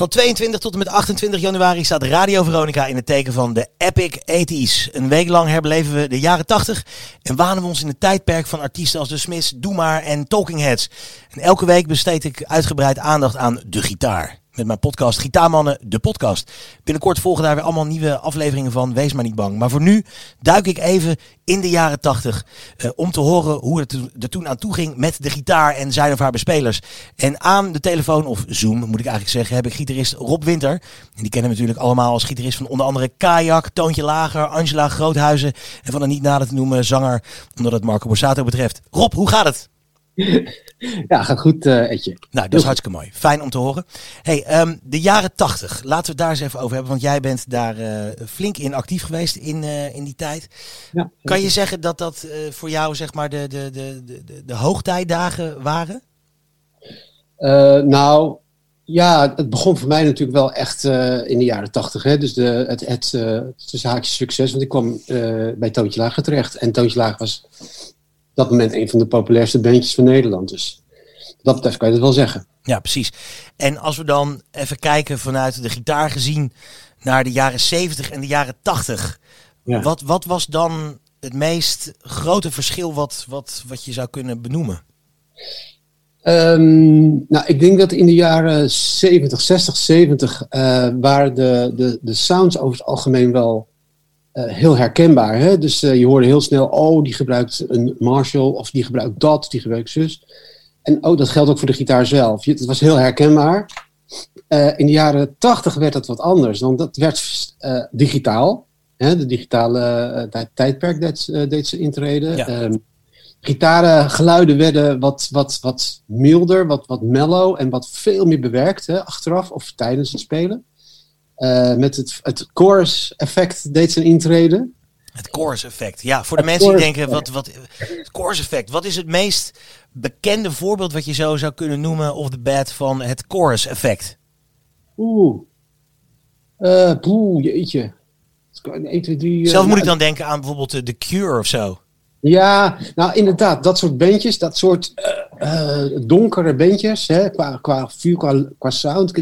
Van 22 tot en met 28 januari staat Radio Veronica in het teken van de Epic 80s. Een week lang herbeleven we de jaren 80 en wanen we ons in het tijdperk van artiesten als The Smiths, Doe Maar en Talking Heads. En elke week besteed ik uitgebreid aandacht aan de gitaar met mijn podcast Gitaarmannen, de podcast. Binnenkort volgen daar weer allemaal nieuwe afleveringen van. Wees maar niet bang. Maar voor nu duik ik even in de jaren tachtig uh, om te horen hoe het er toen aan toe ging met de gitaar en zijn of haar bespelers. En aan de telefoon, of Zoom moet ik eigenlijk zeggen, heb ik gitarist Rob Winter. En die kennen we natuurlijk allemaal als gitarist van onder andere Kajak, Toontje Lager, Angela Groothuizen. En van een niet nader te noemen zanger, omdat het Marco Borsato betreft. Rob, hoe gaat het? Ja, gaat goed, uh, Etje. Nou, dat is hartstikke mooi. Fijn om te horen. Hey, um, de jaren tachtig, laten we het daar eens even over hebben. Want jij bent daar uh, flink in actief geweest in, uh, in die tijd. Ja, kan je zeggen dat dat voor jou zeg maar de, de, de, de, de hoogtijdagen waren? nou, ja, het begon voor mij natuurlijk wel echt in de jaren tachtig. Dus de, het, het, het haakjes succes. Want ik kwam bij Toontje Lager terecht. En Toontje Lager was dat moment een van de populairste bandjes van Nederland. Dus dat betreft kan je het wel zeggen. Ja, precies. En als we dan even kijken vanuit de gitaar gezien naar de jaren 70 en de jaren 80. Wat, wat was dan het meest grote verschil wat, wat, wat je zou kunnen benoemen? Um, nou, ik denk dat in de jaren 70, 60, 70 uh, waren de, de, de sounds over het algemeen wel uh, heel herkenbaar. Hè? Dus uh, je hoorde heel snel, oh, die gebruikt een Marshall, of die gebruikt dat, die gebruikt zus. En oh, dat geldt ook voor de gitaar zelf. Het was heel herkenbaar. Uh, in de jaren tachtig werd dat wat anders, want dat werd digitaal. Hè? De digitale tijdperk deed, deed, ze intreden. Ja. Um, gitarengeluiden werden wat, wat, wat milder, wat, wat mellow en wat veel meer bewerkt hè, achteraf of tijdens het spelen. Uh, met het, het chorus effect deed zijn intrede. Het chorus effect, ja. Voor de mensen die denken, wat, wat, het chorus effect. Wat is het meest bekende voorbeeld wat je zo zou kunnen noemen of de bad van het chorus effect? Oeh. Uh, jeetje. 1, 2, 3, Zelf moet ik dan denken aan bijvoorbeeld The Cure of zo. Ja, nou inderdaad, dat soort bandjes, dat soort donkere bandjes, hè, qua, qua vuur, qua, qua sound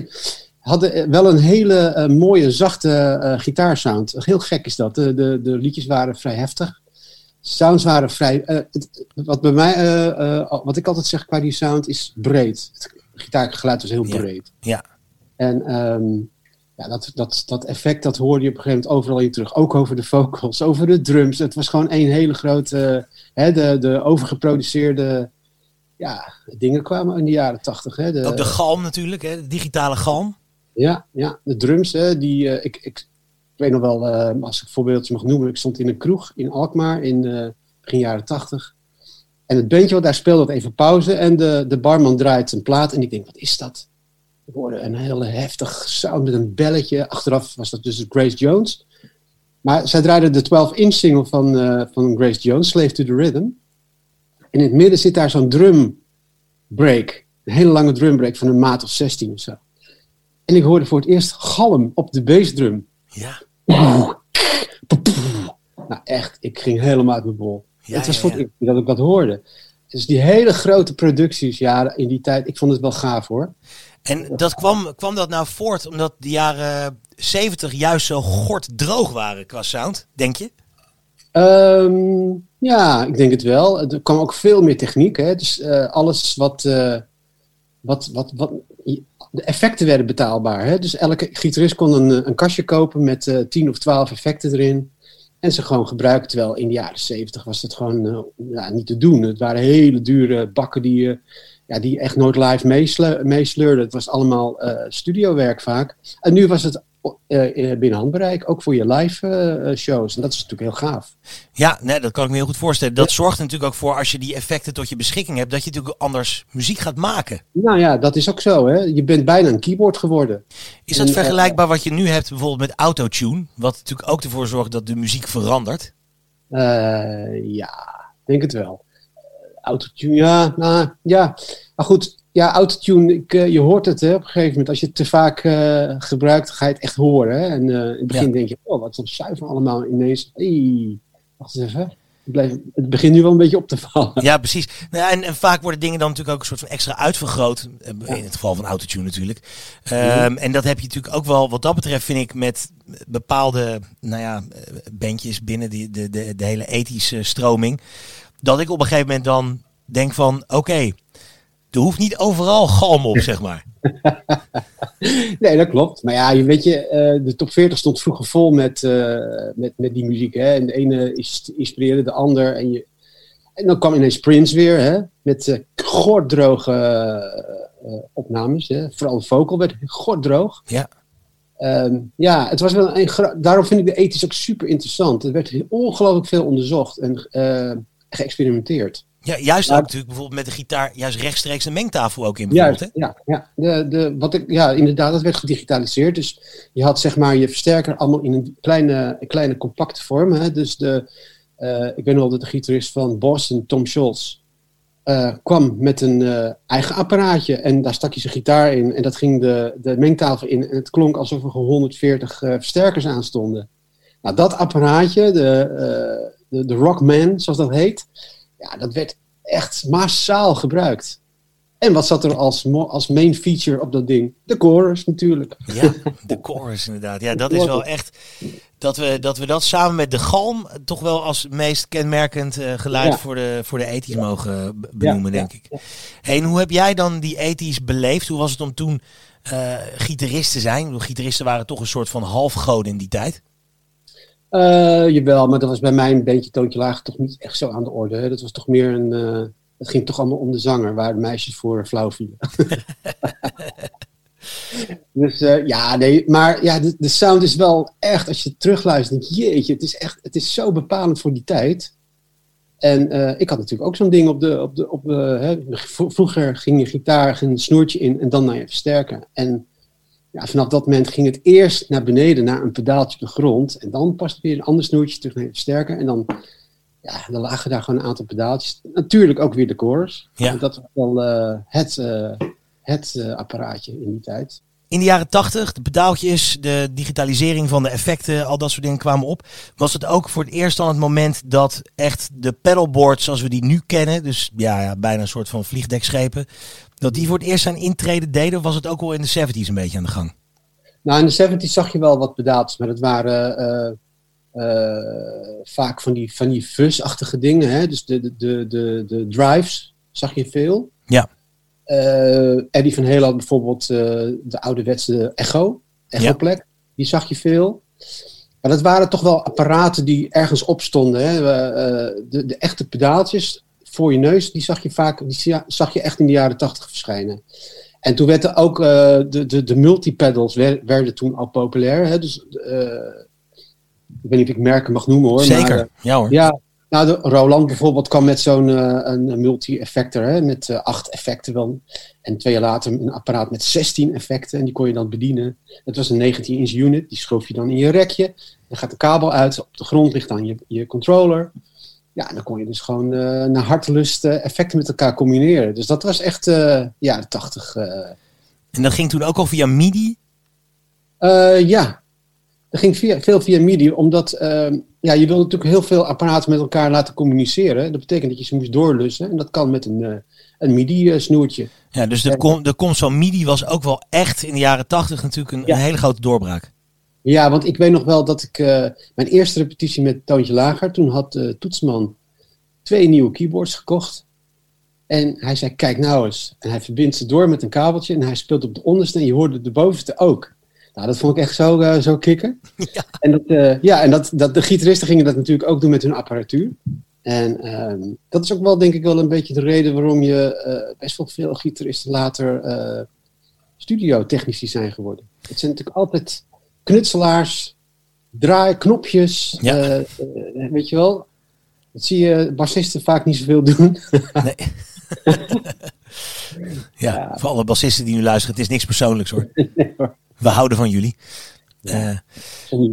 hadden wel een hele uh, mooie, zachte uh, gitaarsound. Heel gek is dat. De, de, de, liedjes waren vrij heftig. Sounds waren vrij. Uh, het, wat bij mij, wat ik altijd zeg qua die sound, is breed. Het gitaargeluid was heel breed. Ja. En um, ja, dat, dat, dat effect, dat hoorde je op een gegeven moment overal in terug. Ook over de vocals, over de drums. Het was gewoon één hele grote. Hè, de, de overgeproduceerde ja, dingen kwamen in de jaren tachtig. Ook de galm natuurlijk, hè, de digitale galm. Ja, ja de drums, hè, die, uh, ik, ik, weet nog wel, uh, als ik voorbeeldje mag noemen, ik stond in een kroeg in Alkmaar in uh, begin jaren tachtig. En het bandje wat daar speelde had even pauze en de, de barman draait een plaat en ik denk, wat is dat? Ik hoorde een hele heftig sound met een belletje. Achteraf was dat dus Grace Jones. Maar zij draaide de 12-inch single van, van Grace Jones, Slave to the Rhythm. En in het midden zit daar zo'n drum break. Een hele lange drum break van een maat of 16 of zo. En ik hoorde voor het eerst galm op de bassdrum. Ja. Nou echt, ik ging helemaal uit mijn bol. Ja, het was voor het eerst dat ik dat hoorde. Dus die hele grote producties, ja, in die tijd, ik vond het wel gaaf hoor. En dat kwam, kwam dat nou voort omdat de jaren 70 juist zo gort droog waren qua sound, denk je? Um, ja, ik denk het wel. Er kwam ook veel meer techniek. Hè? Dus uh, alles wat, uh, wat, wat, wat, de effecten werden betaalbaar. Hè? Dus elke gitarist kon een, een kastje kopen met uh, 10 of 12 effecten erin. En ze gewoon gebruiken. Terwijl in de jaren 70 was het gewoon uh, ja, niet te doen. Het waren hele dure bakken die, uh, ja, die echt nooit live meesleurden. Het was allemaal studiowerk vaak. En nu was het binnen handbereik, ook voor je live uh, shows. En dat is natuurlijk heel gaaf. Ja, nee, dat kan ik me heel goed voorstellen. Dat zorgt natuurlijk ook voor, als je die effecten tot je beschikking hebt, dat je natuurlijk anders muziek gaat maken. Nou ja, dat is ook zo. Hè? Je bent bijna een keyboard geworden. Is dat vergelijkbaar wat je nu hebt bijvoorbeeld met autotune? Wat natuurlijk ook ervoor zorgt dat de muziek verandert? ja, denk het wel. autotune, ja, nou, ja. Maar goed, ja, autotune, ik, uh, je hoort het hè, op een gegeven moment. Als je het te vaak uh, gebruikt, ga je het echt horen. Hè? En uh, in het begin denk je, oh, wat is zuiver allemaal ineens. Hey, wacht eens even. bleef, het begint nu wel een beetje op te vallen. Ja, precies. Nou, en, en, vaak worden dingen dan natuurlijk ook een soort van extra uitvergroot. In het geval van autotune natuurlijk. Um, En dat heb je natuurlijk ook wel, wat dat betreft vind ik, met bepaalde nou ja, bandjes binnen die, de, de, de hele ethische stroming. Dat ik op een gegeven moment dan denk van, oké, er hoeft niet overal galm op, zeg maar. nee, dat klopt. Maar ja, weet je, uh, de top 40 stond vroeger vol met, uh, met, met die muziek. Hè? En de ene inspireerde de ander. En, je, en dan kwam ineens Prince weer, hè? met uh, gordroge opnames. Hè? Vooral de vocal werd gordroog. Ja. Um, ja, het was wel een. Daarom vind ik de ethisch ook super interessant. Er werd ongelooflijk veel onderzocht en geëxperimenteerd. Ja, juist ook natuurlijk bijvoorbeeld met de gitaar, juist rechtstreeks een mengtafel ook in. Juist, hè? ja, ja. De, de, wat ik, ja, inderdaad, dat werd gedigitaliseerd. Dus je had zeg maar je versterker allemaal in een kleine, een kleine compacte vorm. Hè? Dus de, uh, ik weet nog dat de gitarist van Boston, Tom Scholz, uh, kwam met een uh, eigen apparaatje en daar stak je zijn gitaar in en dat ging de, de mengtafel in en het klonk alsof er 140 versterkers aan stonden. Nou, dat apparaatje, de, de, de Rockman, zoals dat heet, ja, dat werd echt massaal gebruikt. En wat zat er als, als main feature op dat ding? De chorus natuurlijk. Ja, de chorus inderdaad. Ja, dat is wel echt dat we dat, we dat samen met de galm toch wel als meest kenmerkend uh, geluid voor de, voor de ethisch mogen benoemen, denk ik. Hey, en hoe heb jij dan die ethisch beleefd? Hoe was het om toen uh, gitarist te zijn? Gitaristen waren toch een soort van halfgoden in die tijd. Uh, jawel, maar dat was bij mij een beetje toontje laag toch niet echt zo aan de orde. Hè? Dat was toch meer een. Uh, het ging toch allemaal om de zanger, waar de meisjes voor flauw vielen. dus uh, ja, nee, maar ja, de, de, sound is wel echt, als je terugluistert, denk je, jeetje, het is echt, het is zo bepalend voor die tijd. En ik had natuurlijk ook zo'n ding op de, op de, op, hè, vroeger ging je gitaar, ging een snoertje in en dan naar je versterken. En ja, vanaf dat moment ging het eerst naar beneden, naar een pedaaltje op de grond. En dan pas weer een ander snoertje terug naar het sterker. En dan, ja, dan lagen daar gewoon een aantal pedaaltjes. Natuurlijk ook weer de chorus. Ja. dat was wel uh, het, uh, het uh, apparaatje in die tijd. In de jaren tachtig, de pedaaltjes, de digitalisering van de effecten, al dat soort dingen kwamen op. Was het ook voor het eerst dan het moment dat echt de pedalboards zoals we die nu kennen, dus ja, ja bijna een soort van vliegdekschepen, dat die voor het eerst zijn intreden deden, was het ook al in de 70s een beetje aan de gang? Nou, in de 70s zag je wel wat pedaaltjes, maar dat waren uh, uh, vaak van die, van die fuzz-achtige dingen. Hè? Dus de, de, de, de, de drives zag je veel. Ja. Uh, Eddie van Helen had bijvoorbeeld de ouderwetse Echo, Echo-plek. Ja. Die zag je veel. Maar dat waren toch wel apparaten die ergens opstonden. Hè? de, de echte pedaaltjes, voor je neus, die zag je vaak, die zag je echt in de jaren tachtig verschijnen. En toen werden ook uh, de, de, de multipedals werden toen al populair. Hè? Dus uh, ik weet niet of ik merken mag noemen hoor. Zeker, maar, ja hoor. Ja, nou, de Roland bijvoorbeeld kwam met zo'n uh, een multi-effector, met uh, acht effecten wel. En twee jaar later een apparaat met 16 effecten en die kon je dan bedienen. Het was een 19-inch unit, die schoof je dan in je rekje. Dan gaat de kabel uit, op de grond ligt dan je, je controller. Ja, dan kon je dus gewoon uh, naar hartelust effecten met elkaar combineren. Dus dat was echt ja, 80. En dat ging toen ook al via MIDI? ja, dat ging via, veel via MIDI, omdat ehm, ja, je wil natuurlijk heel veel apparaten met elkaar laten communiceren. Dat betekent dat je ze moest doorlussen en dat kan met een, een MIDI-snoertje. Ja, dus de, kom, de komst van MIDI was ook wel echt in de jaren 80 natuurlijk een, een hele grote doorbraak. Ja, want ik weet nog wel dat ik uh, mijn eerste repetitie met Toontje Lager, toen had Toetsman twee nieuwe keyboards gekocht. En hij zei, kijk nou eens. En hij verbindt ze door met een kabeltje en hij speelt op de onderste en je hoorde de bovenste ook. Nou, dat vond ik echt zo, uh, zo kicken. Ja. En, dat, ja, en dat, dat, de gitaristen gingen dat natuurlijk ook doen met hun apparatuur. En ehm, dat is ook wel, denk ik, wel een beetje de reden waarom je best wel veel gitaristen later studiotechnici zijn geworden. Het zijn natuurlijk altijd knutselaars, draaiknopjes. Ja. Weet je wel? Dat zie je bassisten vaak niet zoveel doen. nee. ja, ja, voor alle bassisten die nu luisteren, het is niks persoonlijks hoor. We houden van jullie. Ja. Uh,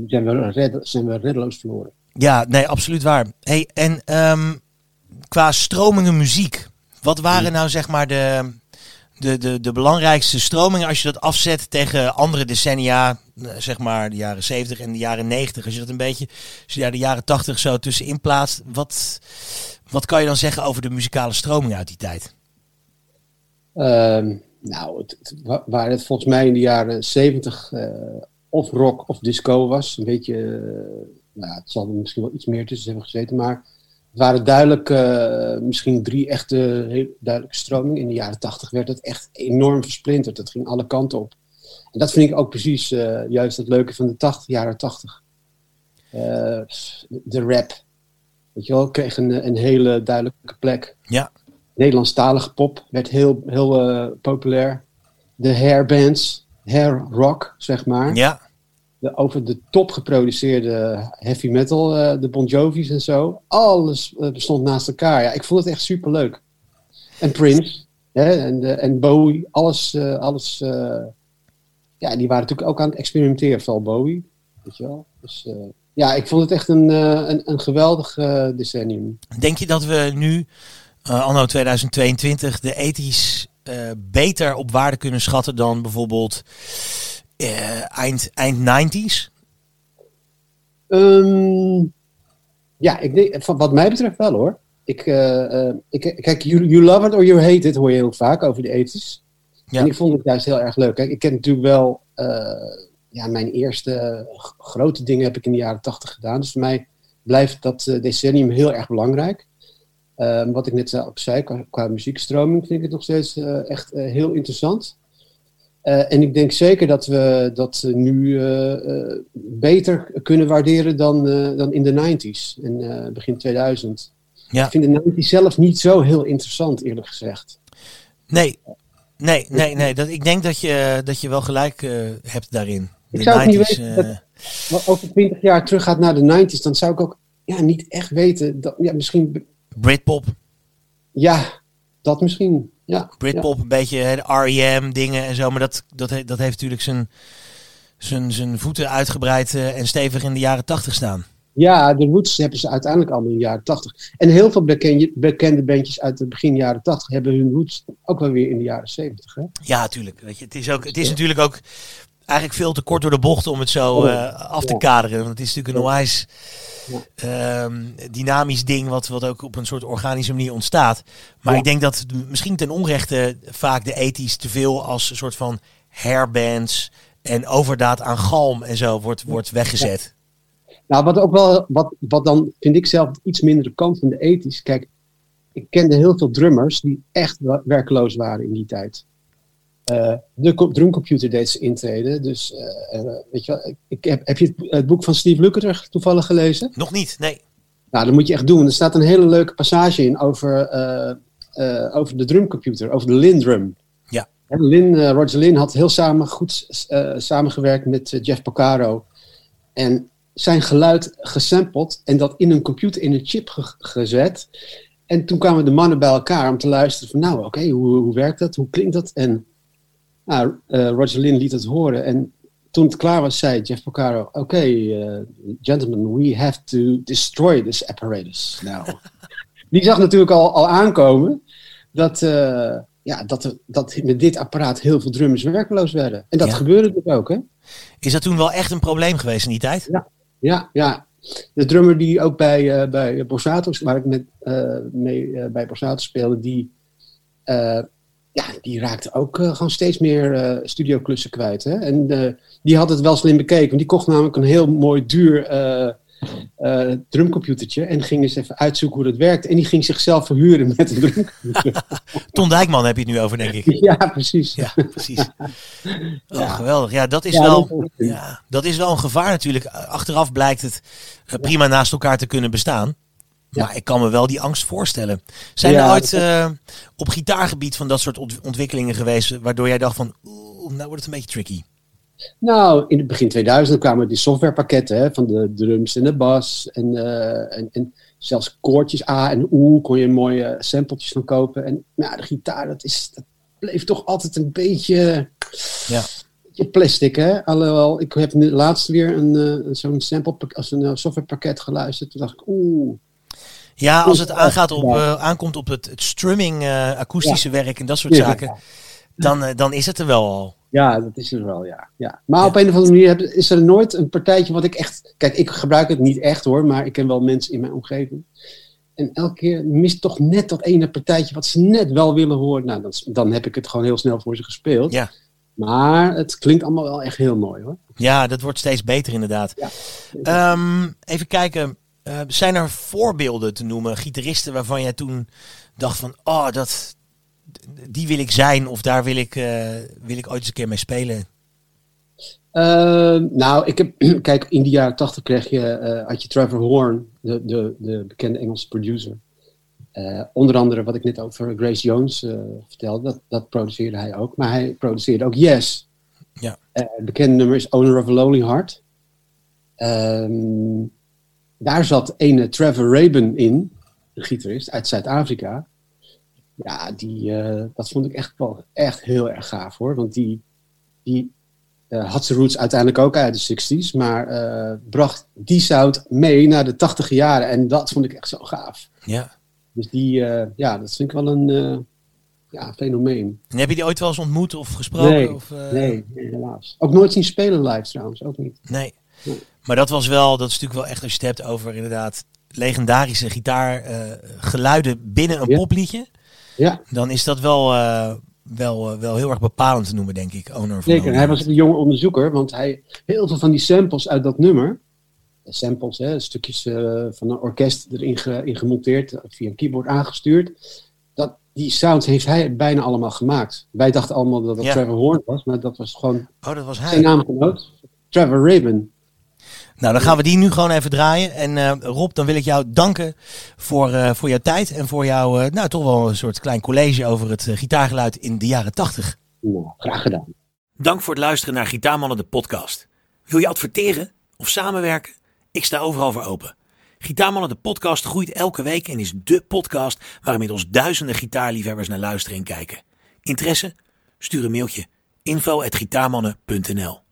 zijn, we red, zijn we reddeloos verloren. Ja, nee, absoluut waar. Hey, en um, qua stromingen muziek, wat waren nou zeg maar de, de, de, de belangrijkste stromingen als je dat afzet tegen andere decennia, eh, zeg maar de jaren 70 en de jaren 90, als je dat een beetje, als je daar de jaren 80 zo tussenin plaatst, wat, wat kan je dan zeggen over de muzikale stromingen uit die tijd? Ehm, nou, het, waar het volgens mij in de jaren 70 uh, of rock of disco was, een beetje, uh, nou, het zal er misschien wel iets meer tussen hebben gezeten, maar het waren duidelijk uh, misschien drie echte heel duidelijke stromingen. In de jaren 80 werd het echt enorm versplinterd. Dat ging alle kanten op. En dat vind ik ook precies juist het leuke van de 80, jaren 80. Uh, de rap, weet je wel, kreeg een, een hele duidelijke plek. Ja. Nederlandstalige pop werd heel, heel uh, populair. De hairbands, hair rock, zeg maar. Ja. De, over de top geproduceerde heavy metal, uh, de Bon Jovi's en zo. Alles uh, bestond naast elkaar. Ja, ik vond het echt super leuk. En Prince hè, en, en Bowie, alles. alles ja, die waren natuurlijk ook aan het experimenteren, vooral Bowie. Weet je wel. Dus ja, ik vond het echt een, een, een geweldig decennium. Denk je dat we nu anno 2022 de ethisch uh, beter op waarde kunnen schatten dan bijvoorbeeld uh, eind, eind 90s? Um, ja, ik denk, van wat mij betreft wel hoor. Ik, ik, kijk, you, you love it or you hate it hoor je heel vaak over de ethisch. Ja. En ik vond het juist heel erg leuk. Kijk, ik ken natuurlijk wel, ja, mijn eerste grote dingen heb ik in de jaren 80 gedaan. Dus voor mij blijft dat decennium heel erg belangrijk. Um, wat ik net zei, op zei, qua, qua, muziekstroming vind ik het nog steeds uh, echt uh, heel interessant. Uh, en ik denk zeker dat we dat nu beter kunnen waarderen dan, dan in de 90s en begin 2000. Ja. Ik vind de 90s zelf niet zo heel interessant, eerlijk gezegd. Nee, nee, nee, nee. Dat, ik denk dat je, dat je wel gelijk hebt daarin. Ik zou niet weten, dat, over 20 jaar terug gaat naar de 90s, dan zou ik ook ja, niet echt weten. Dat, ja, misschien Britpop. Ja, dat misschien. Ja, Britpop, ja. een beetje hè, R.E.M. dingen en zo. Maar dat, dat, dat heeft natuurlijk zijn, zijn, zijn voeten uitgebreid uh, en stevig in de jaren tachtig staan. Ja, de Roots hebben ze uiteindelijk allemaal in de jaren tachtig. En heel veel bekende, bekende bandjes uit de begin jaren tachtig hebben hun roots ook wel weer in de jaren zeventig. Ja, natuurlijk. Weet je, het is, ook, het is natuurlijk ook eigenlijk veel te kort door de bocht om het zo uh, af te ja. kaderen. Want het is natuurlijk een onwijs um, dynamisch ding wat, wat ook op een soort organische manier ontstaat. Maar ja. ik denk dat misschien ten onrechte vaak de ethisch te veel als een soort van hairbands en overdaad aan galm en zo wordt, wordt weggezet. Nou, wat ook wel, wat, wat dan vind ik zelf iets mindere kant van de ethisch. Kijk, ik kende heel veel drummers die echt werkloos waren in die tijd. Uh, de drumcomputer deed ze intreden. Dus uh, uh, weet je wel, ik heb, heb je het, het, boek van Steve Lukather toevallig gelezen? Nog niet, nee. Nou, dat moet je echt doen. Er staat een hele leuke passage in over, over de drumcomputer, over de Lindrum. Ja. En Lin, Roger Lin had heel samen, goed samengewerkt met Jeff Porcaro. En zijn geluid gesampled en dat in een computer, in een chip ge gezet. En toen kwamen de mannen bij elkaar om te luisteren van nou, oké, okay, hoe, hoe werkt dat? Hoe klinkt dat? En nou, uh, Roger Lynn liet het horen en toen het klaar was, zei Jeff Porcaro: Oké, okay, uh, gentlemen, we have to destroy this apparatus now. Die zag natuurlijk al, al aankomen dat, uh, ja, dat, dat met dit apparaat heel veel drummers werkloos werden. En dat Ja. gebeurde dus ook, hè? Is dat toen wel echt een probleem geweest in die tijd? Ja, ja, ja. De drummer die ook bij, eh bij Borsato, waar ik met, eh, mee eh, bij Borsato speelde, die, eh, ja, die raakte ook eh, gewoon steeds meer eh studioklussen kwijt. Hè? En eh, die had het wel slim bekeken, want die kocht namelijk een heel mooi duur drumcomputertje en ging eens even uitzoeken hoe dat werkt. En die ging zichzelf verhuren met een drumcomputer. Ton Dijkman heb je het nu over, denk ik. ja, precies. Ja, precies. Oh, Ja. geweldig. Ja, dat is, Ja, wel, ja, dat is wel een gevaar natuurlijk. Achteraf blijkt het prima naast elkaar te kunnen bestaan. Ja. Maar ik kan me wel die angst voorstellen. Zijn Ja, er ooit eh, op gitaargebied van dat soort ont- ontwikkelingen geweest... waardoor jij dacht van, oeh, nou wordt het een beetje tricky. Nou, in het begin 2000 kwamen die softwarepakketten hè, van de drums en de bas. En, eh, en, en zelfs koortjes A en O kon je mooie sampletjes van kopen. En ja, de gitaar, dat, is, dat bleef toch altijd een beetje, Ja. plastic. Hè? Alhoewel, ik heb laatst weer een, eh, zo'n sample, als een eh, softwarepakket geluisterd. Toen dacht ik, oeh. Ja, als het Oeh, aangaat op, eh, aankomt op het, het strumming, eh, akoestische werk en dat soort Ja. zaken... dan, eh, dan is het er wel al. Ja, dat is er wel, ja. ja. Maar op een of andere manier heb- is er nooit een partijtje wat ik echt... Kijk, ik gebruik het niet echt hoor, maar ik ken wel mensen in mijn omgeving. En elke keer mist toch net dat ene partijtje wat ze net wel willen horen. Nou, dan, dan heb ik het gewoon heel snel voor ze gespeeld. Ja. Maar het klinkt allemaal wel echt heel mooi hoor. Ja, dat wordt steeds beter inderdaad. Ja. Ehm, even kijken. Eh, zijn er voorbeelden te noemen? Gitaristen waarvan jij toen dacht van... Oh, dat, die wil ik zijn. Of daar wil ik, eh, wil ik ooit eens een keer mee spelen. Eh, nou, ik heb, kijk, in de jaren tachtig kreeg je, eh, had je Trevor Horn, de, de, de bekende Engelse producer. Onder andere wat ik net over Grace Jones vertelde, dat, dat produceerde hij ook. Maar hij produceerde ook Yes. Ja. Het bekende nummer is Owner of a Lonely Heart. Ehm, daar zat ene Trevor Rabin in, een gitarist uit Zuid-Afrika. Ja, die, eh, dat vond ik echt wel echt heel erg gaaf hoor. Want die, die eh, had zijn roots uiteindelijk ook uit de 60s, maar eh, bracht die sound mee naar de 80 jaren. En dat vond ik echt zo gaaf. Ja. Dus die, ja, dat vind ik wel een ja, fenomeen. En heb je die ooit wel eens ontmoet of gesproken? Nee, of, Nee, nee, helaas. Ook nooit zien spelen live trouwens, ook niet. Nee. Maar dat was wel, dat is natuurlijk wel echt als je het hebt over inderdaad legendarische gitaargeluiden binnen een Ja. popliedje. Ja, Dan is dat wel, eh, wel, eh, wel heel erg bepalend te noemen, denk ik. Owner of zeker. Hij was een jonge onderzoeker, want hij heel veel van die samples uit dat nummer. eh, Samples, hè, stukjes eh, van een orkest erin ge- in gemonteerd, eh, via een keyboard aangestuurd. Dat, die sounds heeft hij bijna allemaal gemaakt. Wij dachten allemaal dat dat Ja. Trevor Horn was, maar dat was gewoon Oh, dat was zijn hij. naamgenoot. Trevor Rabin. Nou, dan gaan we die nu gewoon even draaien. En eh, Rob, dan wil ik jou danken voor, eh, voor jouw tijd en voor jouw, eh, nou toch wel een soort klein college over het gitaargeluid in de jaren tachtig. Graag gedaan. Dank voor het luisteren naar Gitaarmannen de podcast. Wil je adverteren of samenwerken? Ik sta overal voor open. Gitaarmannen de podcast groeit elke week en is dé podcast waar inmiddels duizenden gitaarliefhebbers naar luisteren en kijken. Interesse? Stuur een mailtje info@gitaarmannen.nl